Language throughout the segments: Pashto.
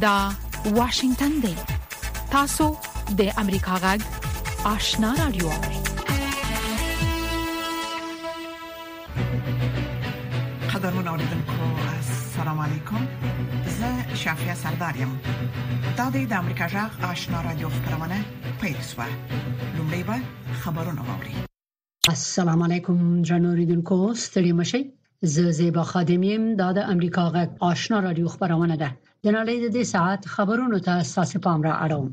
دا واشنگتن دی تاسو د امریکا غږ آشنا رادیو قدرمن اوریدونکو السلام علیکم زه شافیا سردار یم دا د امریکا غږ آشنا رادیو خبرونه پیل شوه لومړی به خبرونه واوري السلام علیکم درنو ریدونکو ستړي مشي زه زیبا خادم یم دا د امریکا غږ آشنا رادیو خبرونه ده د نړۍ د دې ساعت خبرونو ته ساسې پام را اړوم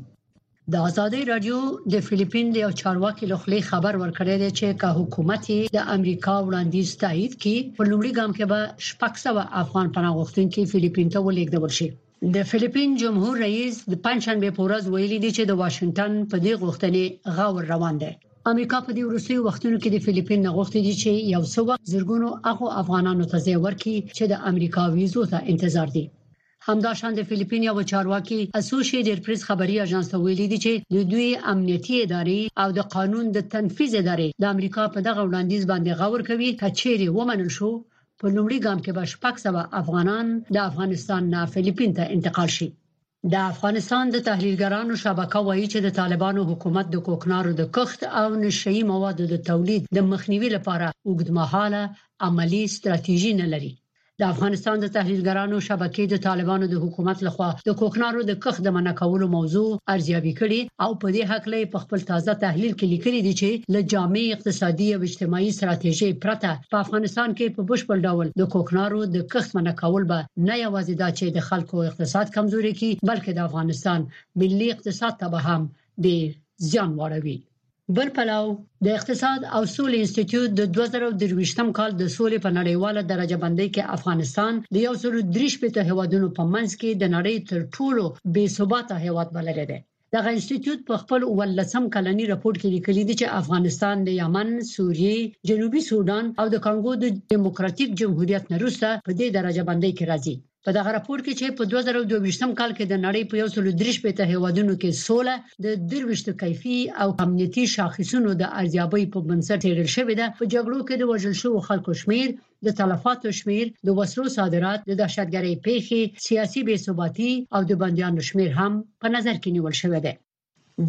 د ازادي رادیو د فلیپین د یو چارواکي لخوا خبر ورکړی دی چې که حکومت د امریکا وړاندیز تایید کړي په لومړي ګام کې به شپږ سوه افغان پناه غوښتونکي فلیپین ته ولېږدول شي د فلیپین جمهور رئیس د پنځشنبه په ورځ ویلي دي چې د واشنگټن په دې غوښتنې غور روان دی امریکا په دې وروستیو وختونو کې د فلیپین نه غوښتي دي چې یو څو وخت زرګونو هغو افغانانو ته ځای ورکړي چې د امریکا ویزو ته انتظار دي همداشان د فلیپین یو چارواکي اسوشیټډ پریس خبري اژانس ته ویلي دي چې د دوی امنیتي ادارې او د قانون د تنفيذ ادارې د امریکا په دغه وړاندیز باندې غور کوي کچېري ومنل شو په لومړي ګام کې به شپږ سوه افغانان د افغانستان نه فلیپین ته انتقال شي. د افغانستان د تحلیلګرانو شبکه وایي چې د طالبانو حکومت د کوکنارو د کښت او نشه يي موادو د تولید د مخنیوي لپاره اوږدمهاله عملي ستراتیژي نه لري. د افغانستان د تحلیلګرانو شبکې د طالبانو د حکومت لخوا د کوکنارو د کښت د منع کولو موضوع ارزیابي کړې او په دې هکله یې په خپل تازه تحلیل کې لیکلي دي چې له جامع اقتصادي او اجتماعي ستراتیژۍ پرته په افغانستان کې په بشپړ ډول د کوکنارو د کښت منع کول به نه یوازې دا چې د خلکو اقتصاد کمزوري کړي بلکې د افغانستان ملي اقتصاد ته به هم ډیر زیان واړوي بل پلو د اقتصاد او سولې انسټیټیوټ د 2023م کال د سولې په نړیواله درجه بندۍ کې افغانستان د 143 هیوادونو په منځ کې د نړۍ تر ټولو بې ثباته هیواد بللی دی دغه انسټیټیوټ په خپل 18 کلنی رپورټ کې لیکلي دي چې افغانستان د یمن، سوریې، جنوبي سوډان او د کانګو د دیموکراتیک جمهوریت نه وروسته په دې درجه بندۍ کې راځي. په دغه رپورټ کې چې په 2022 کال کې د نړۍ په 143 هیوادونو کې سوله د 23 کیفي او امنیتي شاخصونو د ارزیابۍ په بنسټ څېړل شوې ده، په جګړو کې د وژل شوو خلکو شمېر، د تلفاتو شمیر د وسلو صادرات د دهشتګرۍ پیښې سیاسي بې ثباتي او د بندیانو شمیر هم په نظر کې نیول شوی دی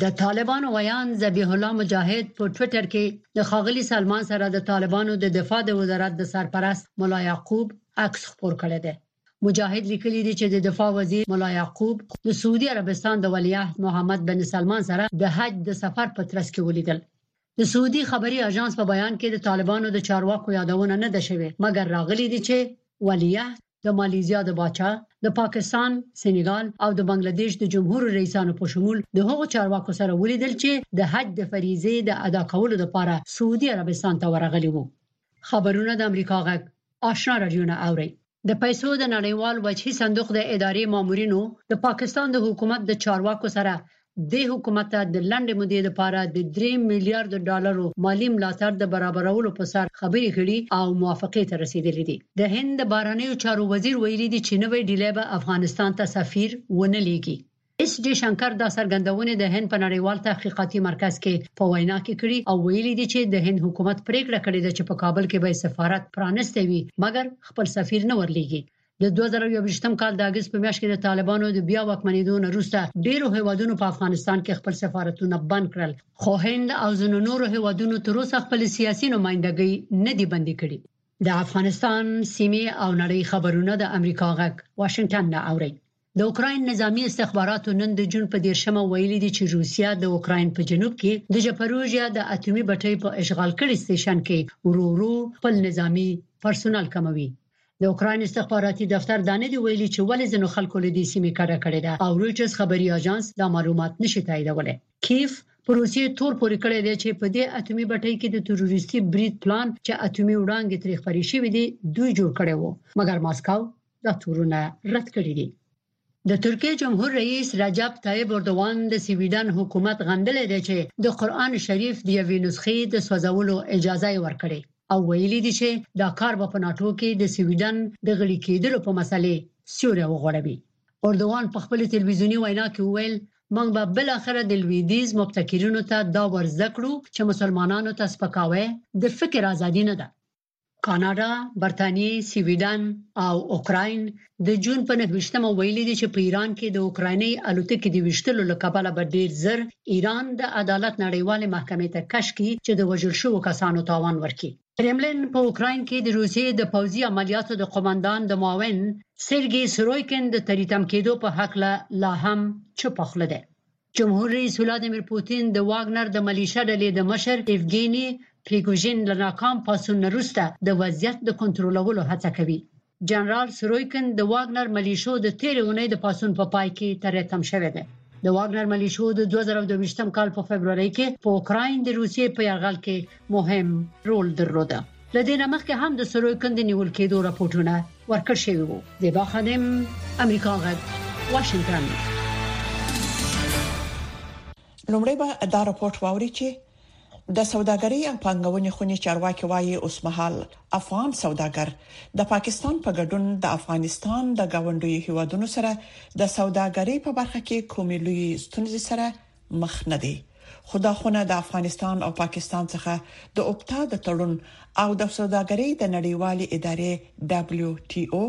د طالبانو ویاند ذبیح الله مجاهد په ټوئیټر کې د ښاغلي سلمان سره د طالبانو د دفاع د وزارت د سرپرست ملا یعقوب عکس خپور کړی دی مجاهد لیکلی دی چې د دفاع وزیر ملا یعقوب د سعودي عربستان د ولیعهد محمد بن سلمان سره د حج د سفر په ترڅ کې ولیدل د سعودي خبري اژانس په بیان کې د طالبانو د چارواکو یادونه نه ده شوې، مګر راغلي دي چې ولیعهد د مالیزیا د باچا، د پاکستان، سینیګال او د بنګله دیش د جمهور رییسانو په شمول د هغو چارواکو سره ولیدل چې د حج د فریضې د ادا کولو لپاره سعودي عربستان ته ورغلي وو. خبرونه د امریکا غږ آشنا رادیو نه اورئ. د پیسو د نړیوال وجهي صندوق د ادارې مامورینو د پاکستان د حکومت د چارواکو سره دې حکومت ته د لنډې مودې لپاره د درې میلیاردو ډالرو مالي ملاتړ د برابرولو په سر خبرې کړي او موافقې ته رسیدلي دي. د هند د بهرنیو چارو وزیر ویلي دي چې نوی ډیلی به افغانستان ته سفیر ونه لیږي. ایس جې شنکر دا څرګندونې د هند په نړیوال تحقیقاتي مرکز کې په وینا کې کړي او ویلي دي چې د هند حکومت پریکړه کړې ده چې په کابل کې به یې سفارت پرانیستی وي مګر خپل سفیر نه ورلیږي د دوه زره او یوویشتم کال د اګست په میاشت کې د طالبانو د بیا واکمنېدو نه وروسته ډېرو هېوادونو په افغانستان کې خپل سفارتونه بند کړل، خو هند او ځینو نورو هېوادونو تر اوسه خپلې سیاسي نمایندګۍ نه دي بندې کړي. د افغانستان، سیمې او نړۍ خبرونه د امریکا غږ واشنګټن نه اورئ. د اوکراین نظامي استخباراتو نن د جون په دیرشمه ویلي دي چې روسیه د اوکراین په جنوب کې د ژپروژیا د اتومي بټۍ په اشغال کړي ستیشن کې ورو ورو خپل نظامي پرسونل کموي د اوکراین استخباراتي دفتر دا نه دی ویلي چې ولې ځینو خلکو له دې سیمې کډه کړې ده او رویټرز خبري اژانس دا معلومات نشي تاییدولی کیف پر روسیې تور پورې کړی دی چې په دې اتومي بټۍ کې د تروریستي برید پلان چې اتومي وړانګې ترې خپرې شوې دي دوی جوړ کړی وو مګر ماسکو دا تورونه رد کړي دي د ترکیې جمهور رئیس رجب طیب اردوغان د سویډن حکومت غندلې دی چې د قران شریف د یوې نسخې د سوځولو اجازه یې ورکړې او ویلي دي چې دا کار به په ناتو کې د سویډن د غړي کېدلو په مسلې سیوري وغوړوي اردوغان په خپل ټلویزیونی وینا کې وویل موږ به بل اخر د لویدیز مبتکرینو ته دا ورزده کړو چې مسلمانانو ته سپکاوی د فکر ازادي نه ده کاناډا، برتانیه، سویډن او اوکراین د جون په نهه ویشت مه ویلي دي چې په ایران کې د اوکرایني الوتکې د ویشتلو له کبله به ډیر زر ایران د عدالت نړیوالې محکمې ته کش کړي چې د وژل شوو کسانو تاوان ورکړي. کرملین په اوکراین کې د روسیې د پوځي عملیاتو د قوماندان د معاون سرګي سرویکین د تریتم کېدو په هکله لا هم چوپه خوله دی. جمهور رئیس ولادیمیر پوتین د واګنر د ملیشه ډلې د مشر ایفګیني پریګوژین له ناکام پاڅون نه وروسته د وضعیت د کنټرولولو هڅه کوي. جنرال سرویکن د واګنر ملیشو د تیرې اونۍ د پاڅون په پای کې تری تم شوی دی. د واګنر ملیشو د دوه زره او دوه ویشت کال په فبرورۍ کې په اوکراین د روسیې په یرغل کې مهم رول درلوده لدې نمخکې هم د سروي کندې نیول کېدو راپورټونه ورکړ شوی وو زیبا خادم امریکا غږ واشنگټن لومړی به دا راپورټ واوري چې د سوداګرۍ او پنګونې خونې چارواکي وایي اوس مهال افغان سوداګر د پاکستان په ګډون د افغانستان د گاونډیو هیوادونو سره د سوداګرۍ په برخه کې کومې لوی ستونزې سره مخ نه دی خو دا خونه د افغانستان او پاکستان څخه د اوپتا د تړون او د سوداګرۍ د نړیوالې ادارې دبليو ټي او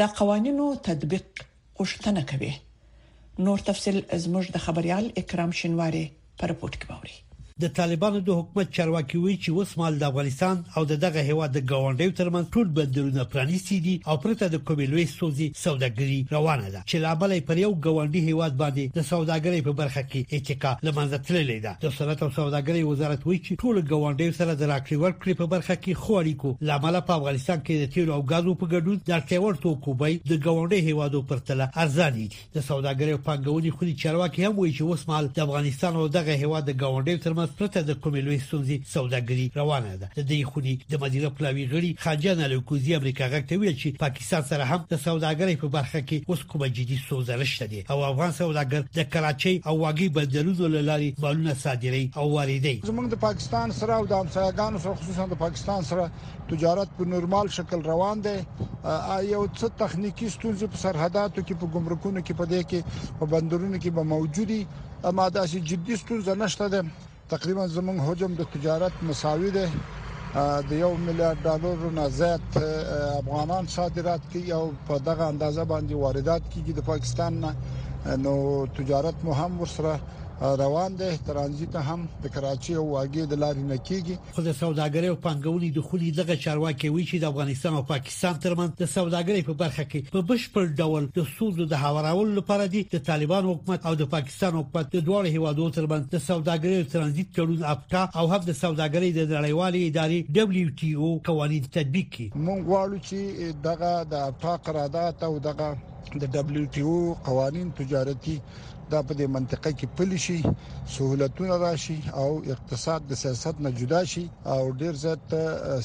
د قوانينو تطبیق غوښتنه کوي نور تفصيل زموږ د خبريال اکرام شنواري پر رپورت کې باوري د طالبانو د حکومت چارواکي وایي چې اوس مال د افغانستان او د دغه هیواد د ګاونډیو ترمنځ ټول بندرونه پرانیستي دي او پرته د کومې لوی سوزي سوداګري روانه ده چې له امله یې پر یو ګاونډي هېواد باندې د سوداګرۍ په برخه کې اتکا له منځه تللې ده. د صنعت او سوداګرۍ وزارت وایي چې ټولو ګاونډیو سره د راکړې ورکړې په برخه کې ښو اړیکو له امله په افغانستان کې د تیلو او ګازو په ګډون د اړتیا وړ توکو بیې د ګاونډیو هېوادو پرتله ارزانې دي. د سوداګرۍ او پانګونې خونې چارواکي هم وایي چې اوسمهال د افغانستان او دغه هېواد د ګاونډیو ترمنځ پرته د کومې لویې ستونزې سوداګري روانه ده. د دې خونې د مدیره پلاوي غړي خان جان الکوزي امریکا غږ ته وویل چې اقتصاد سره هم د سوداګرۍ په برخه کې اوس کومه جدي ستونزه نشته دې او افغان سوداګر د کراچۍ او واګۍ بندرونو له لارې مالونه صادروي او واردوي. زموږ د پاکستان سره او د همسایګانو سره خصوصا د پاکستان سره تجارت په نورمال شکل روان دی. یو څه تخنیکي ستونزې په سرحداتو کې په ګمرکونو کې په دې کې په بندرونو کې به موجودي اما داسې جدي ستونزه نشته ده. تقریبا زموږ حجم د تجارت مساوي دی د یو میلیارډ ډالرو نه زیات افغانان صادرات کوي او په دغه اندازه باندې واردات کیږي د پاکستان نه نو تجارت مو هم ورسره روان دی ترانزیت هم د کراچي او واګې د لارې نه کیږي خو د سوداګرۍ او پانګونې د خونې دغه چارواکي وایي چې د افغانستان او پاکستان سانترمن د سوداګرۍ په برخه کې په بشپړ ډول د سودو د هوارولو لپاره دي د طالبان حکومت او د پاکستان حکومت د دواړو هیوادو ترمنځ د سوداګرۍ او ترانزیت تړون اپټا او هم د سوداګرۍ د نړیوالې ادارې دبلیو ټي او قوانین تطبیق کړي مونږ غواړو چې دغه د اپټا قرارداد او دغه د دبلیو ټي او قوانین تجارتي دا په دې منطقه کې پلي شي، سهولتونه راشي او اقتصاد د سیاست نه جدا شي او ډیر زیات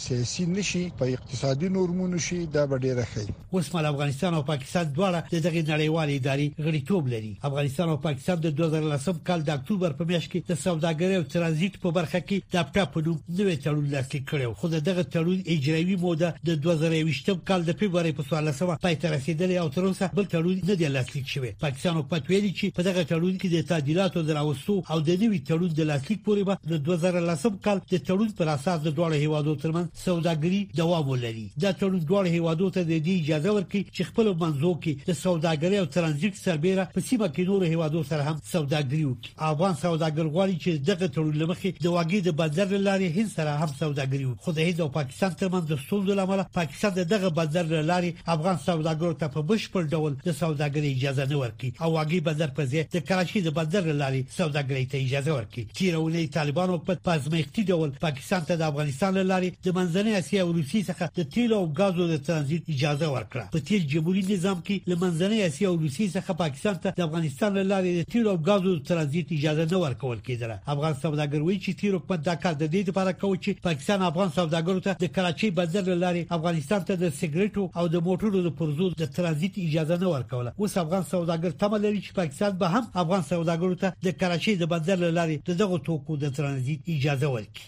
سیاسي نشي، په اقتصادي نورمونو شي، دا به ډیره ښه وي. اوس مهال افغانستان او پاکستان دواړه د دغې نړیوالې ادارې غړیتوب لري. افغانستان او پاکستان د دوه زره لسم کال د اکتوبر په میاشت کې د سوداګرۍ او ترانزیټ په برخه کې د اپټا په نوم نوی تړون لاسلیک کړی و، خو د دغه تړون اجرایوي موده د دوه زره یوویشتم کال د فبرورۍ په څوارلسمه پای ته رسېدلې او تر اوسه بل تړون نه دی لاسلیک شوی. پاکستان او پت ویلي چې په دغه تړون کې د تعدیلاتو د راوستو او د نوي تړون د لاسلیک پورې به د 2010 کال د تړون پر اساس د دواړو هیوادو ترمنځ سوداګري دوام ولري دا تړون دواړو هیوادو ته د دې اجازه ورکړي چې خپل منځو کې د سوداګرۍ او ترانزیت سربېره په سیمه کې نورو هیوادو سره هم سوداګري وکړي افغان سوداګر غواړي چې دغه تړون لمخې د واګې د بندر له لارې هند سره هم سوداګري وکړي خو د هند او پاکستان ترمنځ د ستونزو لامل پاکستان دغه بندر له لارې افغان سوداګرو ته په بشپړ ډول د سوداګرۍ اجازه نه ورکړي او واګې بندر په ځای د کراچۍ د بندر له لارې سوداګرۍ ته اجازه ورکړي تیرونې طالبانو په پزمایښتي ډول پاکستان ته د افغانستان له لارې د منځنۍ اسیا او روسیې څخه د تیلو او غازو د ترانزیت اجازه ورکړه په تیر جمهوریت نظام کې له منځنۍ اسیا او روسیې څخه پاکستان ته د افغانستان له لارې د تیلو او غازو د ترانزیت اجازه نه ورکول کېدله افغان سوداګر وایي چې تیر حکومت دا کار د دې لپاره کاوه چې پاکستان افغان سوداګرو ته د کراچۍ بندر له لارې افغانستان ته د سګریټو او د موټرو د پرزو د ترانزیت اجازه نه ورکوله اوس افغان سوداګر تمه لري چې په اقتصاد به هم افغان سوداګرو ته د کراچۍ د بندر له لارې د دغو توکو د ترانزیت اجازه ورکړي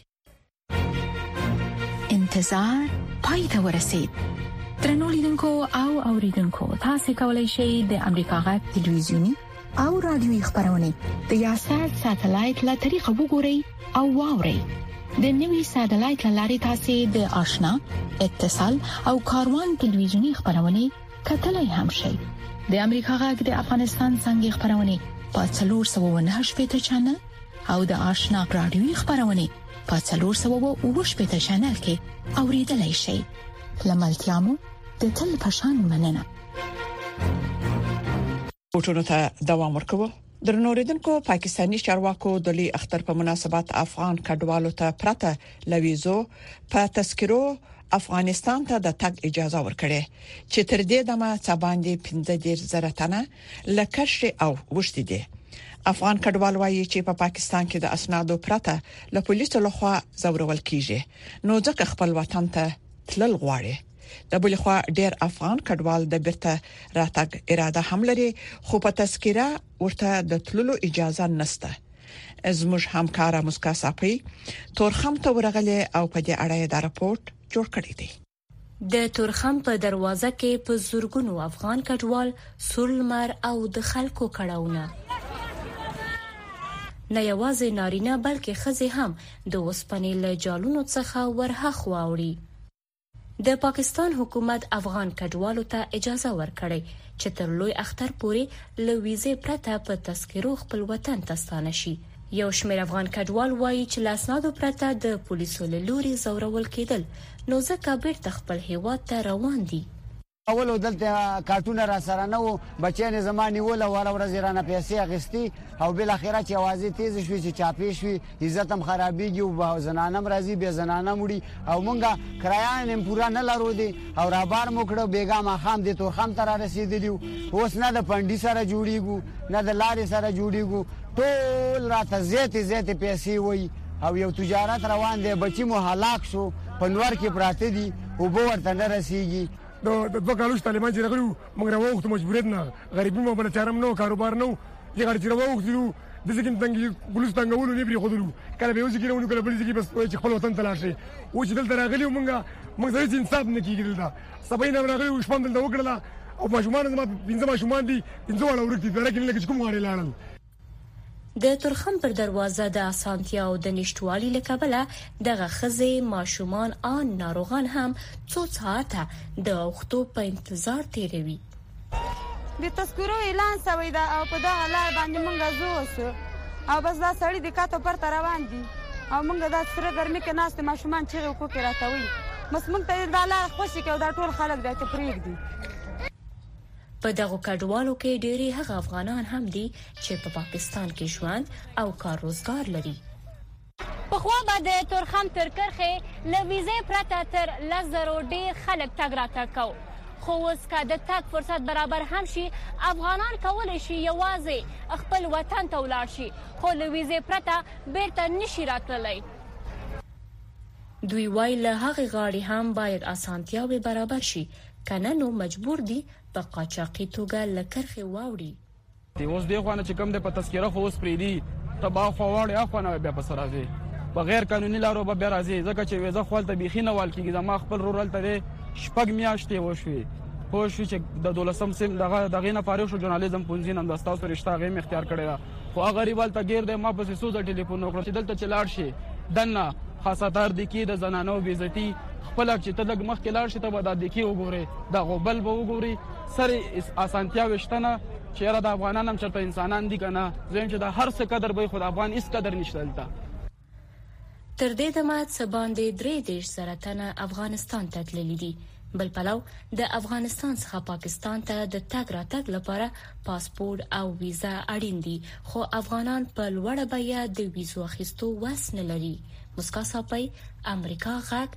انتظار پای ته ورسید ترنو لیدونکو او اوریدونکو تاسو کولی شئ د امریکا غا ټلویزیونی او رادیوي خبرونه د یاشات ساتلایت له طریقو وګورئ او واورئ د نوي ساتلایت لارې تاسو د آشنا اتصال او کاروان ټلویزیونی خبرونه کتلای هم شئ د امریکا غږ د افغانستان څنګه خبرونه په 309 پټ چنل او د آشنا رادیوي خبرونه په 309 پټ چنل کې اوریدلای شئ لملتیا مو د تل پشان مننه رپورټونو ته دوام ورکوو درنوریدونکو پاکستاني چارواکو د لوی اختر په مناسبت افغان کډوالو ته پرته لويزو په تذکرو افغانستان ته د تګ اجازه ورکړي چې تر دې دمه څه باندې 15 زره تنه لکشري او وښتي دي افغان کډوال وایي چې په پاکستان کې د اسنادو پرته له پولیسو لخوا زورول کیږي نو ځکه خپل وطن ته تلل غواړي د بل خوا ډیر افغان کډوال د بیرته راتګ اراده هم لري خو په تذکره ورته د تللو اجازه نشته زموږ همکار مسکا صافي تورخم ته ورغلي او په دې اړه د راپورټ جوړ کړی دی د تورخم په دروازه کې په زورګونو افغان کډوال سور لمر او د خلکو کړهونه نه یوازې نارینه بلکې ښځې هم د اوسپنې له جالونو څخه ورهاخوا وړي د پاکستان حکومت افغان کډوالو ته اجازه ورکړی چې تر لوی اختر پورې له ویزې پرته په تذکرو خپل وطن ته ستانه شي یو شمېر افغان کډوال وایي چې له اسنادو پرته د پولیسو له لوري ځورول کېدل نو ځکه بیرته خپل هیواد ته روان دي کولو دلته کارټونه راسره نه وو بچیان یې زما نیول او هره ورځ یې رانه پیسې اخیستي او بالاخره چې اوازې تیزې شوې چې چاپې شوي عزت هم خرابېږي او زنانه هم راځي بیا زنانه هم وړي او مونږ کرایان هم پوره نه لرو دی او رابار مو کړو بېګا ماښام دې تورخم ته رارسېدلي یو اوس نه د پنډي سره جوړېږو نه د لارې سره جوړېږو ټول راته زیاتې زیاتې پیسې وایي او یو تجارت روان دی بچی مو هلاک شو په نور کې پراته دي اوبه ورته نه رسیږي د دوه کالو طالبان چې راغلي موږ راوغوښتو مجبوریت نه غریبي مو بله چاره هم نه کاروبار نه دغه چې راوغوښتلو د ځکه تنګ ګلوس تنګولو نه پرې خودلو کله به یو ځکه ونو کله بل ځکه بس وای چې خپل وطن ته لاړ شي او چې دلته راغلی مونږ مونږ هیڅ انصاف نه کیږي دلته سبا نه راغلی او شپه دلته وکړه او ماشومان زما پنځه ماشومان دي پنځه واړه ورک دي دا کې نه لکه کوم غاړي لاړل د تورخم پر دروازه د اسانتیاو د نشتوالي له کبله دغه ښځې، ماشومان آن ناروغان هم څو ساعته د اوښتو په انتظار تېروي. د تذکرو اعلان سوی ده او په دغه لار باندې مونږ ځو اوس او بس دا سړی د کته پرته روان دي او مونږ دا سره ګرمي کې ناست ماشومان چیغې او کوکې راکوي بس مونږ ته دا لار خوشې کړي او دا ټول خلک دی ته پرېږدي. په دغو کډوالو کې ډېری هغه افغانان هم دي چې په پاکستان کې ژوند او کار روزګار لري. پخوا به د تورخم تر کرښې له ویزې پرته تر لس زرو ډېر خلک تګ راتګ کوو، خو اوس که د تګ فرصت برابر هم شي، افغانان کولی شي یوازې خپل وطن ته ولاړ شي، خو له ویزې پرته بېرته نه شي راتللی. دوی وايي، له هغې غاړې هم باید اسانتیاوې برابر شي، کنه نو مجبور دي په قاچاقي توګه له کرښې واوړي. دی اوس دې خوانه چې کوم دی په تذکره خو اوس پریدي ته با خو واړې اخوانه بیا په سر راځي په غیر قانوني لارو به بیا راځي ځکه چې ویزه خپل ته بيخي نه وال کیږي زما خپل رورل ته شپږ میاشتې وشوي پوه شو چې د دولسم سیم دغه دغه نه فارغ شو ژورنالیزم پونځین هم د تاسو رښتا غیم اختیار کړی دا خو هغه غریب هلته ګیر دی ما پسې څو ځله ټلیفون وکړ چې دلته چې لاړ شې دننه خاصتار د کې د زنانو بې عزتي خپل چې ته لږ مخکې لاړ شې ته به دا د کې وګورې دا غوبل به وګوري سره اسانتیاوې شته نه چې یاره د افغانان هم چېرته انسانان دي که نه زه وایم چې د هر څه قدر به یې خو د افغان هېڅ قدر نشته دلته تر دې دمه څه باندې درې دېرش زره تنه افغانستان ته تللي دي. بل پلو د افغانستان څخه پاکستان ته د تګ راتګ لپاره پاسپورت او ویزه اړین دي خو افغانان په لوړه بیه د ویزو اخیستو وس نه لري. مسکا ساپۍ، امریکا غږ،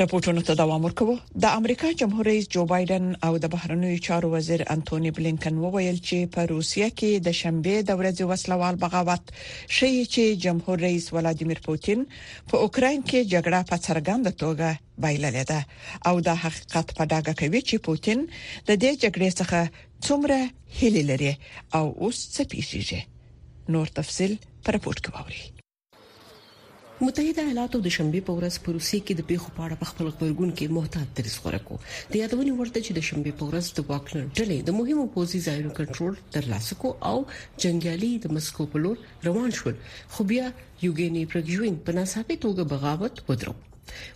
رپوټونو ته دوام ورکوو د امریکا جمهور رئیس جو بایډن او د بهرنیو چارو وزیر انټونی بلینکن وویل چې په روسیه کې د شنبه د ورځې وسلوال بغاوت شي چې جمهور رئیس ولادیمیر پوتین په اوکرين کې جګړه په څرګنده توګه بایللې ده او دا حقیقت په ډاګه کوي چې پوتین د دې جګړې څخه څومره هلي لري او اوس څه پیښیږي نور تفصيل پر رپورت کې ووري متحده ایالاتو د شنبې په ورځ په روسیې کې د پیښو په اړه په خپل خبرګون کې محتاط دریځ غوړه کو د یادونې ورته چې د شنبې په ورځ د واکلر ډلې د مهمو پوزي ځایونو کنټرول ترلاسه کو او جنگیالي د مسکو په لور روان شول خو بیا یوګینی پرګژوین په ناڅاپي توګه بغاوت ودرو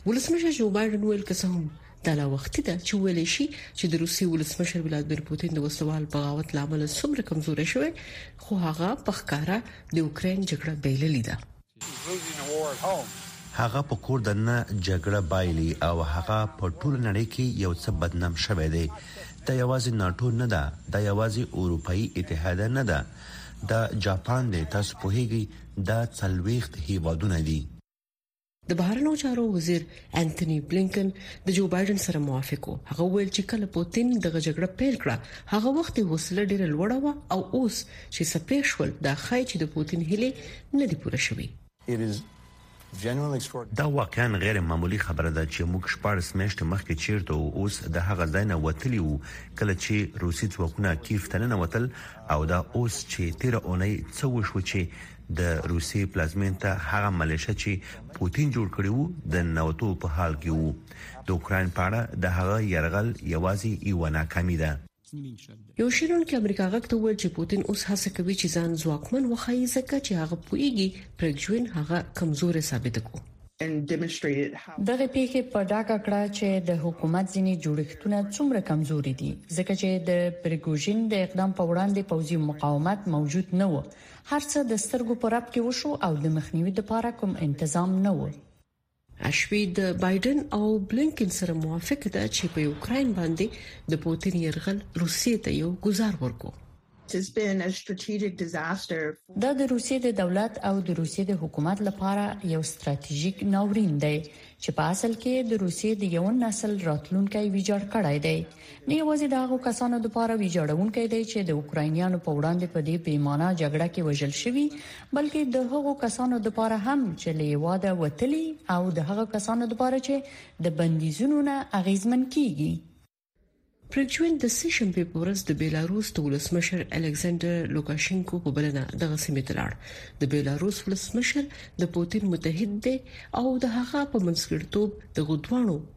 ولسمشر جو بایډن ویل که څه هم دا لا وختي ده چې ویل شي چې د روسي ولسمشر ولادمیر پوتین د وسلوال بغاوت لامل څومره کمزوري شوی خو هغه په ښکارا د اوکرين جګړه بیللې ده هغه په کور د نه جګړه بایلي او هغه په ټول نړۍ کې یو څه بدنام شوی دی دا یوازې ناتو نه ده دا یوازې اروپאי اتحاد نه ده دا جاپان دی تاسو په هیګي دا څلويخت هیوادونه دي د بهرنیو چارو وزیر انټونی بلینکن د جو بایدن سره موافق وو هغه ویل چې کله پوتین دغه جګړه پیل کړه هغه وخت حوصله ډیره لوړه و او اوس چې سپې شول دا خای چې د پوتین هلي نه دی پوره شوی دا واقعا غیر معمولی خبره ده چې موږ شپږ میاشتې مخکې چیرته او اوس د هغه ځای نه وتلی وو کله چې روسي ځواکونه کیف ته نه وتل او دا اوس چې 13 اونۍ څو شو چې د روسیې پلازمین ته هغه ملیشه چې پوتین جوړ کړی وو د نوتو په حال کې وو د اوکراین په اړه د هغه يرغل یوازې یو ناکامي ده یو شیرون کې امریکا غږ ته وویل چې پوتین اوس هڅه کوي چې ځان ځواکمن وخایي ځکه چې هغه پویږي پرګژوین هغه کمزوري ثابت کو دغه پیښې په ډاګه کړه چې د حکومت ځینې جوړښتونه څومره کمزوري دي ځکه چې د پرګوژین د اقدام په وړاندې پوځي مقاومت موجود نه و هر څه د سترګو په رپ کې وشو او د مخنیوي لپاره کوم انتظام نه و. اشوي د بایډن او بلینکن سره موافق ده چې په یوکرين باندې د پوتین يرغل روسیې ته یو گزار ورکو دا د روسیې د دولت او د روسیې د حکومت لپاره یو ستراتیژیک ناورین دی چې په اصل کې د روسیې د یو نسل راتلونکي ویجاړ کړای دی نه یوازې د هغو کسانو لپاره ویجاړونکی دی چې د اوکراینیانو په وړاندې په دې بې مانا جګړه کې وژل شوي بلکې د هغو کسانو لپاره هم چې له هیواده وتلي او د هغو کسانو لپاره چې د بندیزونو نه اغیزمن کیږي پرجوین د سه شنبه په ورځ د بیلاروس د ولسمشر الکسندر لوکاشینکو په بلنه دغه سیمه ته لاړ د بیلاروس ولسمشر د پوتین متحد دی او د هغه په منځګړتوب د غدوانو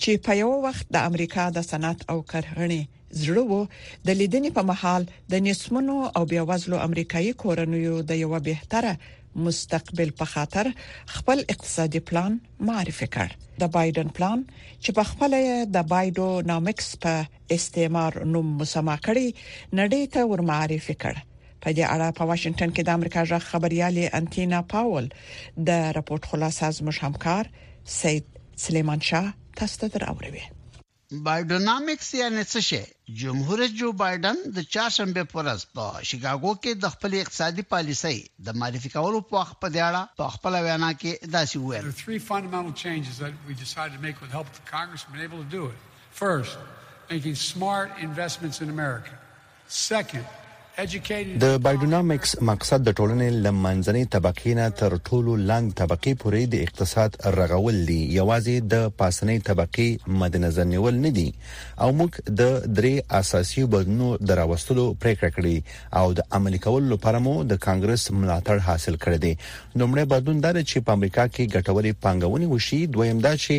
چې په یو وخت د امریکا د صنعت او کرهڼې زړه وو د لیدنې په مهال د نسمنو او بیا وزلو امریکایي کورنیو د یو بهتره مستقبل په خاطر خپل اقتصادي پلان معرفي کړ د بایډن پلان چې په خپل د بایډو نامکس په استعمار نوم مسما کړی نړۍ ته ورمعرفي کړ په دې اړه په واشنگټن کې د امریکا ژغ خبريالي انتینا پاول د رپورت خلاصه زموږ همکار سید سلیمان شاه تاسو ته دراوروي بایډونامکس یعنی څه شي جمهور رئیس جو بایډن د چهارشنبه پر ورځ په شیکاګو کې د خپل اقتصادي پالیسۍ د معرفي کولو په وخت په دې اړه په خپل وینا کې داسې وویل First, making smart investments in America. د بایډونامیکس مقصد د ټولنې له منځنۍ طبقې نه تر ټولو لاندې طبقې پورې د اقتصاد رغول دي یوازې د پاسنۍ طبقې مد نظر نیول نه دي او موږ د درې اساسي بدلونو دراوستلو پریکړه کړې او د عملي کولو لپاره مو د کانګرس ملاتړ حاصل کړی دی نومړی بدلون دا چې په امریکا کې ګټورې پانګونې وشي دویم دا چې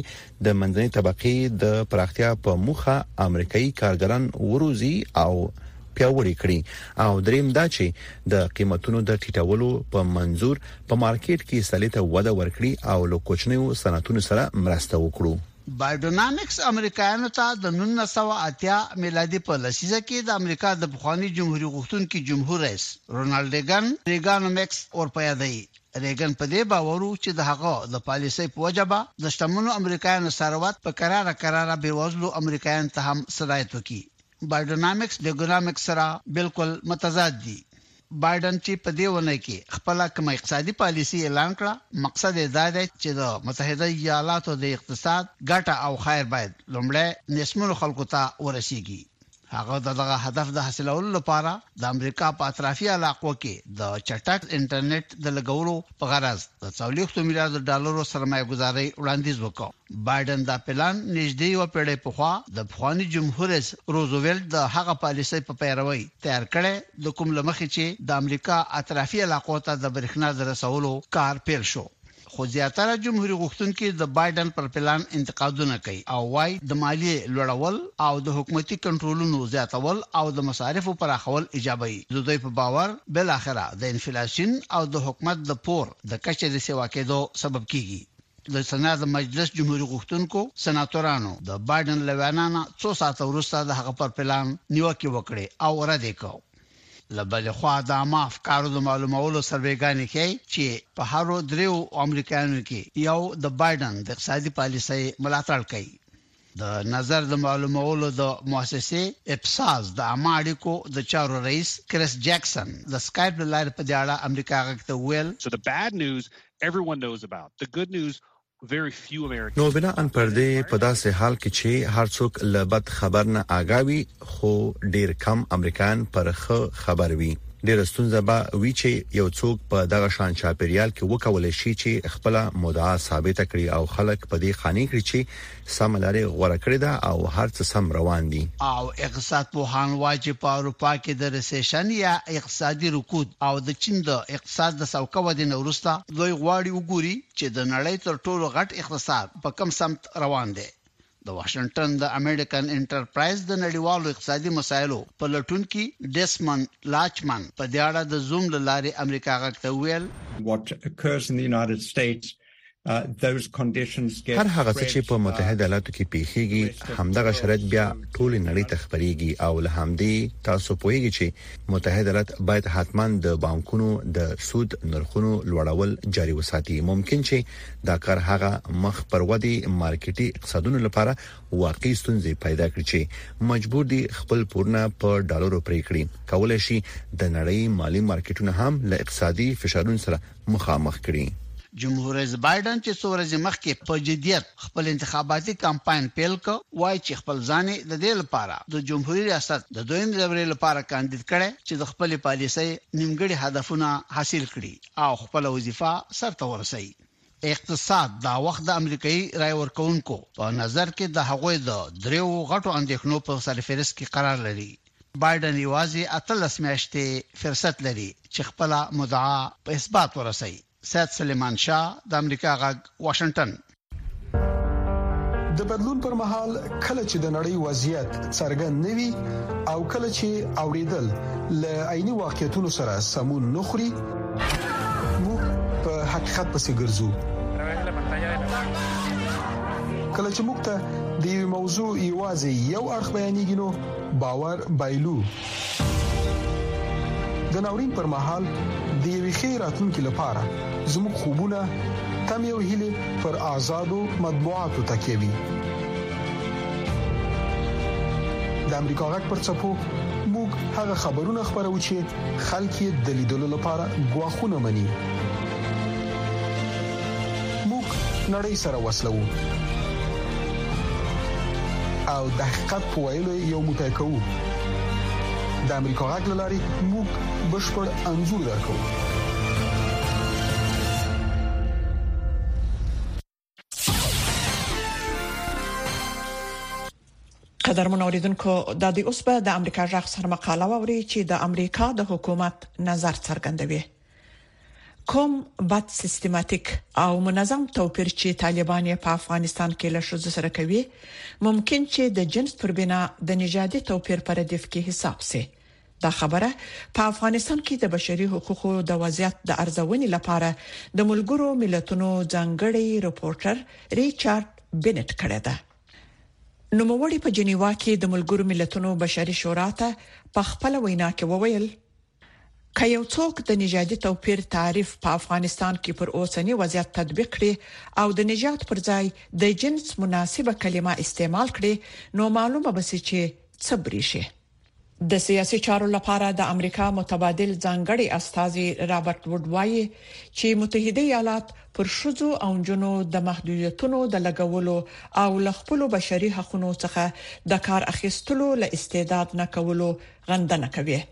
د منځنۍ طبقې د پراختیا په موخه امریکایي کارګران وروزي او پیاوړي کړي او دریم دا چې د قیمتونو د ټیټولو په منزور په مارکیټ کې سلیته وده ورکړي او له کوچنیو صنعتونو سره مرسته وکړو بایډونامکس امریکایانو ته د 1980 میلادي په لسیزه کې د امریکا د پخواني جمهوریت غوښتونکي جمهور رئیس رونالډ ریګن ریګانومکس ورپیادوي رېګن په دې باور وو چې د هغه د پاليسۍ په وجه به د شتمنو امريکايانو ثروت په کراره کراره بې وزلو امريکايانو ته هم سرايت وکړي. بايډنامکس د اګونامکس سره بالکل متضاد دي. بايډن چې په دې اونۍ کې خپله کومه اقتصادي پاليسي اعلان کړه، مقصد يې دا دی چې د متحده ايالاتو د اقتصاد ګټه او خير بايد لومړی نېستمنو خلکو ته ورسېږي. هغه د دغه هدف د حاصلولو لپاره د امریکا په اطرافي علاقو کې د چټک انټرنیټ د لګولو په غرض د څولېختو میلیارډ ډالرو سرمایه ګزاري وړاندیز وکړ بایډن دا پلان نږدې یو پیړۍ پخوا د پخواني جمهور رئیس روزویلټ د هغه پالیسۍ په پیروي تیار کړي د کوم لمخې چې د امریکا اطرافي علاقو ته د برښنا د رسولو کار پیل شو خو زیاتره جمهوري غوښتونکي د بایډن پر پلان انتقادونه کوي او وايي، د مالیې لوړول او د حکومتي کنټرولونو زیاتول او د مصارفو پراخول ایجابوي. د دوی په باور، بالاخره د انفلاسیون او د حکومت د پور د کچې د سېوا کېدو سبب کېږي. د سنا د مجلس جمهوري غوښتونکو سناتورانو د بایډن له وینا نه څو ساعته وروسته د هغه پر پلان نیوکې وکړې او رد یې کړ. له بلې خوا د عامه افکارو د معلومولو سروې ګانې ښيي چې په هرو درېیو امریکایانو کې یو د بایډن د اقتصادي پالیسۍ ملاتړ کوي. د نظر د معلومولو د موسسې اپساس د عامه اړیکو د چارو رئیس کریس جکسن د سکایپ له لارې په دې اړه امریکا غږ ته وویل. So the bad news everyone knows about. The good news نو بناءً پر دې په داسې حال کې چې هر څوک له بد خبر نه آګاه وي خو ډېر کم امريکايان پر ښه خبر وي، ډېره ستونزه به وي چې يو څوک په دغه شان چاپېريال کې وکولای شي چې خپله مدعا ثابته کړي او خلک په دې قانع کړي چې سم لارې غوړه کړې ده او هر څه سم روان دي او اقتصاد پوهان وایي چې په اروپا کې د ریسیشن یا اقتصادي رکود او د چین د اقتصاد د سوکه ودې نه وروسته دوی غواړي وګوري چې د نړۍ تر ټولو غټ اقتصاد په کوم سمت روان دی د واشنگټن د امریکن انټرپرایز د نړیوالو اقتصادي مسایلو په لټون کې ډیسمن لاچمن په دې اړه د زوم لارې امریکا غږ ته ویل What occurs in the United States هر هغه څه چې په متحده ایالاتو کې پیښیږي همدغه شرایط بیا ټولې نړۍ ته خپریږي او له همدې تاسو پوهیږئ چې متحده ایالات باید حتما د بانکونو د سود نرخونو لوړول جاري وساتي ممکن چې دا کار هغه مخ پر ودی مارکیټي اقتصادونو لپاره واقعي ستونزې پیدا کړي چې مجبور دي خپل پورونه په ډالرو پرې کړي کولای شي د نړۍ مالی مارکیټونه هم له اقتصادي فشارونو سره مخامخ کړي. جمهوررئیس بایډن چې څو ورځې مخکې په جدیت خپل انتخاباتي کمپاین پیل کړ، وايي چې خپل ځان یې د دې لپاره د جمهوري ریاست د دویمې دورې لپاره کاندید کړی چې د خپلې پالیسۍ نیمګړي هدفونه حاصل کړي او خپله وظیفه سرته ورسوي. اقتصاد دا وخت د امریکايي رای ورکوونکو په نظر کې د هغوی د دریو غټو اندېښنو په سرفهرست کې قرار لري، بایډن یوازې اتلس میاشتې فرصت لري چې خپله مدعا په اثبات ورسوي. سید سلیمان شاه، د امریکا غږ، واشنګټن. د بدلون پر مهال کله چې د نړۍ وضعیت څرګند نه وي او کله چې اوریدل له عیني واقعیتونو سره سمون نه خوري، موږ په حقیقت پسې ګرځو. کله چې موږ ته د یوې موضوع یوازې یو اړخ بیانېږي، نو باور بایلو د ناورین پر مهال د یوې ښې راتلونکې لپاره زموږ خوبونه تم یو هلي پر آزادو مطبوعاتو تکیه وي د امریکا غږ پر چپو موږ هغه خبرونه خبرو چې خلک د لیدلو لپاره غواخونه مني موږ نړۍ سره وسلو او د حقیقت په ویلو یو موټی کوو د امریکا غږ لاري موږ بشپړ انزور درکو قدرمن اوریدونکو د دې اوس په د امریکا غږ سره مقاله ووري چې د امریکا د حکومت نظر څرګندوي کوم بد سیستماتیک او منظم توپیر چې طالبان یې په افغانستان کې له ښځو سره کوي ممکن چې د جنس پر بنا د نژادي توپیر پر ردیف کې حساب شي دا خبره په افغانستان کې د بشري حقوقو د وضعیت د ارزونې لپاره د ملګرو ملتونو ځانګړي رپورټر ریچارډ بنټ کړې ده نو موري په جنیوا کې د ملګرو ملتونو بشري شورا ته په خپل وینا کې وویل که یو څوک د نژادي توپیر تعریف په افغانستان کې پر اوسني وضعیت تطبیق کړي او د نژاد پر ځای د جنس مناسبه کلمه استعمال کړي نو معلومه به شي چې څه بریښي. د سیاسي چارو لپاره د امریکا متبادل ځانګړی استازی رابرت ووډ وايي چې متحده ایالات پر ښځو او نجونو د محدودیتونو د لګولو او له خپلو بشري حقونو څخه د کار اخیستلو له استعداد نه کولو غندنه کوي.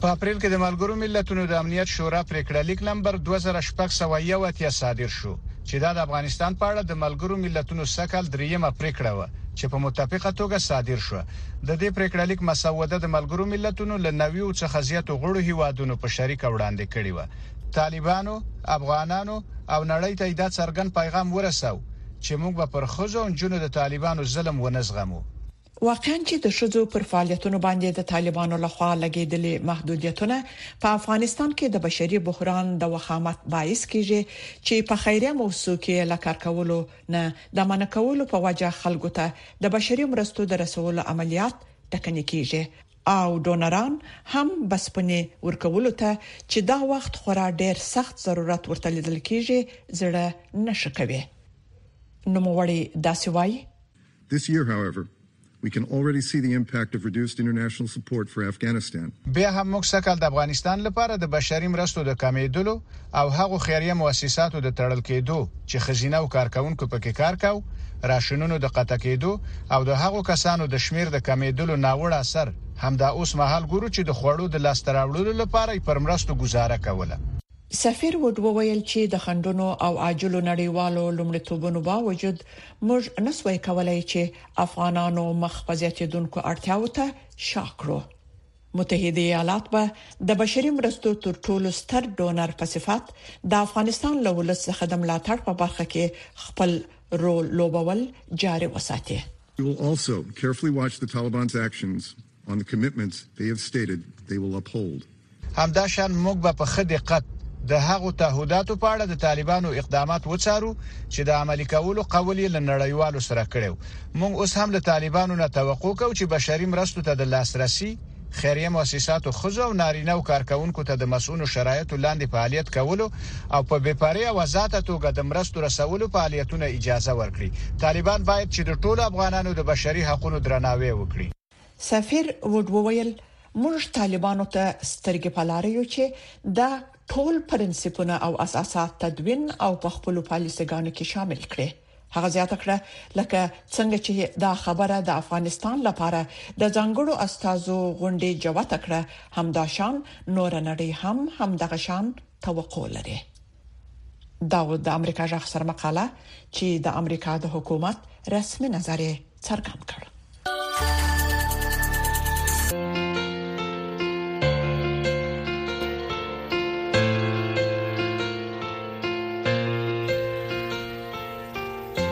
په اپرېل کې د ملګرو ملتونو د امنیت شورا پرېکړه لیک نمبر دوه زره شپږ سوه یو اتیا صادر شو چې دا د افغانستان په اړه د ملګرو ملتونو سږکال درېیمه پرېکړه وه چې په متفقه توګه صادر شوه. د دې پرېکړه لیک مسوده د ملګرو ملتونو له نویو څخه زیاتو غړو هېوادونو په شریکه وړاندې کړې وه. طالبانو، افغانانو او نړۍ ته یې دا څرګند پیغام ورساوه چې موږ به پر ښځو او نجونو د طالبانو ظلم ونه زغمو. واقعاً چې د ښځو پر فعالیتونو باندې د طالبانو له خوا لګیدلي محدودیتونه په افغانستان کې د بشري بحران د وخامت باعث کیږي چې په خیریه موسسو کې له کار کولو نه د منع کولو په وجه خلکو ته د بشري مرستو د رسولو عملیات ټکني کیږي او ډونران هم بسپني ورکولو ته چې دا وخت خورا ډیر سخت ضرورت ورته لیدل کیږي زړه نه ښه کوي نوموړی داسې وايي. This year, however, we can already see the impact of reduced international support for Afghanistan. بیا هم موږ سږکال د افغانستان لپاره د بشري مرستو د کمېدلو او هغو خیریه موسساتو د تړل کېدو چې ښځینه او کارکوونکو پکې کار کاوه، راشنونو د قطع کېدو او د هغو کسانو د شمېر د کمېدلو ناوړه اثر همدا اوس مهال ګورو چې د خوړو د لاسته راوړلو لپاره یې پر مرستو ګوزاره کوله. سفیر ووډ وویل چې د خنډونو او عاجلو نړیوالو لومړیتوبونو باوجود موږ نه شوای کولای چې افغانانو مخ په زیاتیدونکو اړتیاوو ته شا کړو. متحده ایالات به د بشري مرستو تر ټولو ستر ډونر په صفت د افغانستان له ولس څخه د ملاتړ په برخه کې خپل رول لوبول جاري وساتي. همدا شان موږ به په ښه دقت د هغو تعهداتو په اړه د طالبانو اقدامات وڅارو چې د عملي کولو قول یې له نړیوالو سره کړی او موږ اوس هم له طالبانو نه توقع کوو چې بشري مرستو ته د لاسرسي، خیریه موسساتو، ښځو او نارینه و کارکوونکو ته د مصئونو شرایطو لاندې فعالیت کولو او په بې پرې او ازاده توګه د مرستو رسولو فعالیتونه اجازه ورکړي. طالبان باید چې د ټولو افغانانو د بشري حقونو درناوی وکړي. سفیر ووډ وویل، موږ طالبانو ته سترګې په لاره یو چې دا ټول پرنسیپونه او اساسات تدوین او په خپلو پالیسي ګانو کې شامل کړي. هغه زیاته کړه، لکه څنګه چې دا خبره د افغانستان لپاره د ځانګړو استازو غونډې جوته کړه، همدا شان نوره نړۍ هم همدغه شان توقع لري. دا وه د امریکا جغ سره مقاله چې د امریکا د حکومت رسمي نظر یې څرګند کړ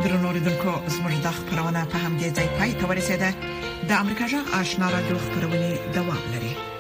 درنوریدونکو زموږ د خبرونه په همدې ځای پای ته ورسیده د امریکا جغ آشنا را دوه خبرونه دوام لري